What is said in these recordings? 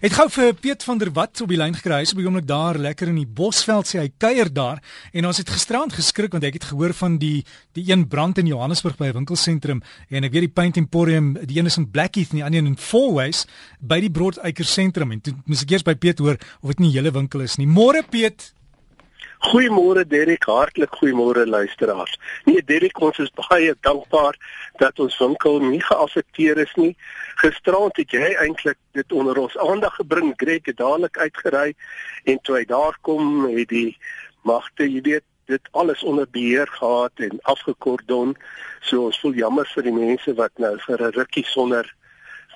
Het gou vir Piet van der Walt op die lyn gekry. Hy's op die oomblik daar lekker in die Bosveld sê hy kuier daar en ons het gisterand geskrik want ek het gehoor van die die een brand in Johannesburg by 'n winkelsentrum en ek weet die Paint Emporium, die een is in Blackheath en die ander in Fourways by die Broadacre sentrum en toe moes ek eers by Piet hoor of dit nie hele winkel is nie. Môre Piet. Goeiemôre Derek, hartlik goeiemôre luisteraars. Nee Derek, ons is baie dankbaar dat ons winkel nie geaffekteer is nie. Gisterand het jy eintlik dit onder ons aandag gebring. Greg het dadelik uitgery en toe hy daar kom, het die magte, jy weet, dit alles onder beheer gehad en afgekordon. So ons voel jammer vir die mense wat nou vir 'n rukkie sonder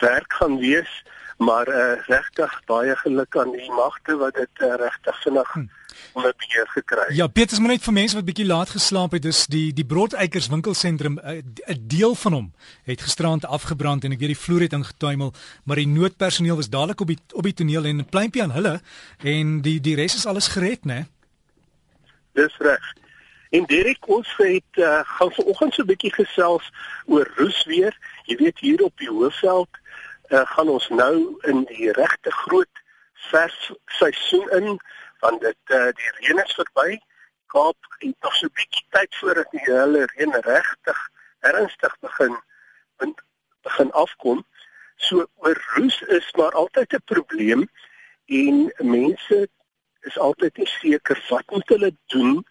werk gaan wees, maar uh, regtig baie geluk aan die magte wat dit uh, regtig vinnig hm onder beheer gekry. Ja, Petrus moet net vir mense wat bietjie laat geslaap het, dis die die Broadacres winkelsentrum eh, 'n deel van hom het gisterand afgebrand en ek weet die vloer het ingetuimel, maar die noodpersoneel was dadelik op die op die toneel en 'n pleintjie aan hulle en die die res is alles gered, né? Dis reg. En Derek ons het uh, gaan vanoggend so 'n bietjie gesels oor roes weer. Jy weet hier op die Hoofveld uh, gaan ons nou in die regte groot vers seisoen in want dit uh, die reën is verby. Kaap het nog so 'n bietjie tyd voordat die hele reën regtig ernstig begin begin afkom. So oor roes is maar altyd 'n probleem en mense is altyd nie seker wat moet hulle doen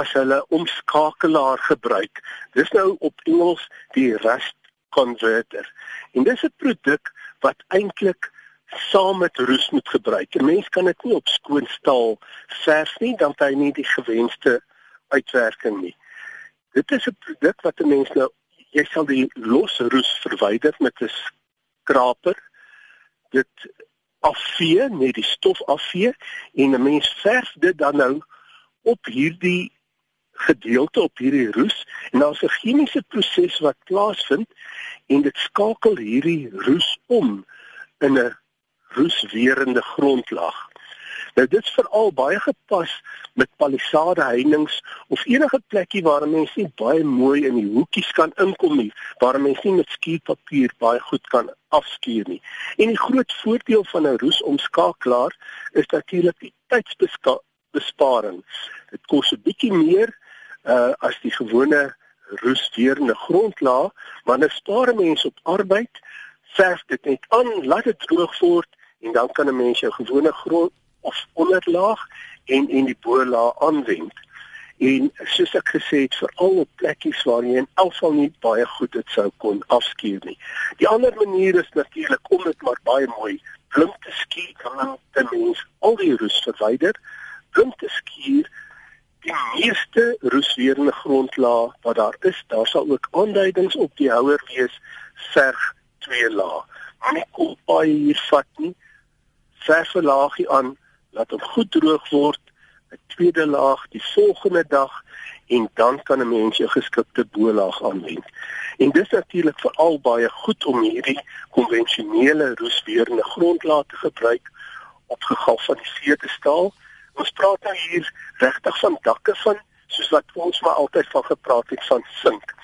as hulle omskakelaar gebruik. Dis nou op Engels die rust converter. En dis 'n produk wat eintlik saam met roes moet gebruik. 'n Mens kan dit nie op skoon staal verf nie, dan kry jy nie die gewenste uitwerking nie. Dit is 'n produk wat 'n mens nou jy sal die los roes verwyder met 'n skraper. Dit afvee, net die stof afvee en 'n mens verf dit dan nou op hierdie gedeelte op hierdie roes en daar's 'n chemiese proses wat plaasvind en dit skakel hierdie roes om in 'n roeswerende grondlag. Nou dit is veral baie gepas met palisade heininge of enige plekkie waar mense nie baie mooi in die hoekies kan inkom nie, waar mense nie met skuurpapier baie goed kan afskuur nie. En die groot voordeel van 'n roesomskakelaar is natuurlik die tydsbesparing. Dit kos 'n bietjie meer uh as die gewone roeswerende grondlaag, maar dit spaar mense op arbeid. Verf dit net aan, laat dit droog word en dan kan 'n mens jou gewone grond of onderlaag en en die boelaag aanwend. En soos ek gesê het, veral op plekkies waar jy in alval nie baie goed dit sou kon afskuur nie. Die ander manier is natuurlik om dit maar baie mooi blink te skuur, dan dan mens al die roes verwyder, blink te skuur die meeste roeswerende grondlaag wat daar is, daar sal ook aanduidings op die houer wees verg twee laag. Maar nie kom baie hier vat nie verse laagie aan, laat hom goed droog word, 'n tweede laag die volgende dag en dan kan 'n mens jou geskikte bolaag aanwend. En dis natuurlik veral baie goed om hierdie konvensionele roesweerende grondlaag te gebruik op gegalvaniseerde staal. Ons praat nou hier regtig van dakke van soos wat ons maar altyd van gepraat het van sink.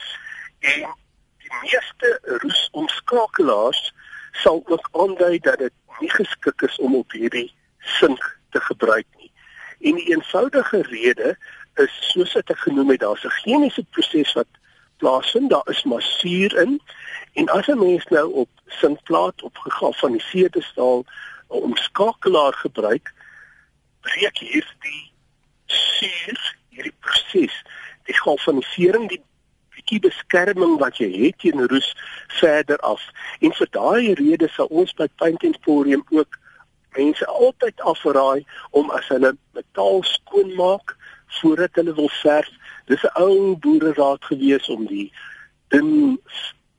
En die meeste roesomskakelaars sal ook aandui dat dit nie geskik is om op hierdie sink te gebruik nie. En die eenvoudige rede is soos ek genoem het, daar's 'n chemiese proses wat plaasvind, daar is masuur in en as 'n mens nou op sinkplaat op gegalvaniseerde staal 'n omskakelaar gebruik, breek hierdie suur, hierdie proses, die galvanisering, die bietjie beskerming wat jy het teen roes verder af. En vir daai rede sal ons by Paint Emporium ook mense altyd afraai om as hulle metaal skoon maak voordat hulle wil verf. Dis 'n ou boereraad gewees om die dun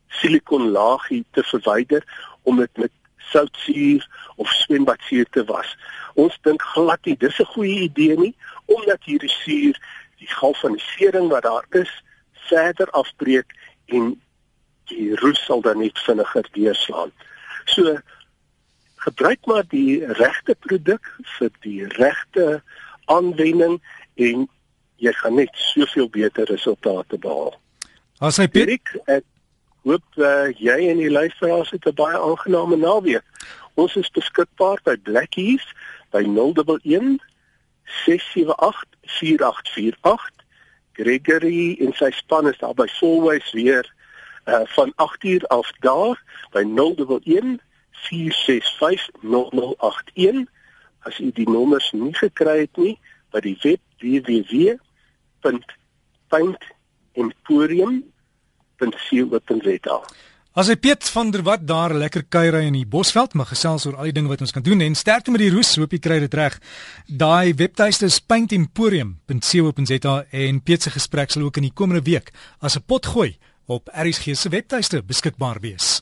silikonlaagie te verwyder om dit met soutsuur of swembadsuur te was. Ons dink glad nie dis 'n goeie idee nie omdat hierdie suur die galvanisering wat daar is verder afbreek en die roes sal dan net vinniger deurslaan. So gebruik maar die regte produk vir die regte aanwending en jy gaan net soveel beter resultate behaal. As hy Piet, ek hoop uh, jy en die luisteraars het 'n baie aangename naweek. Ons is beskikbaar by Blackies by 011 678 4848. Gregory en sy span is daar by Solways weer uh, van 8uur af daar by 011 465 0081. As u die nommers nie gekry het nie, by die web www.paintemporium.co.za. As hy Piet van der Walt daar lekker kuier in die Bosveld mag gesels oor al die dinge wat ons kan doen en sterkte met die roes, hoop jy kry dit reg. Daai webtuiste is paintemporium.co.za en Piet se gesprek sal ook in die komende week as 'n pot gooi op ERG se webtuiste beskikbaar wees.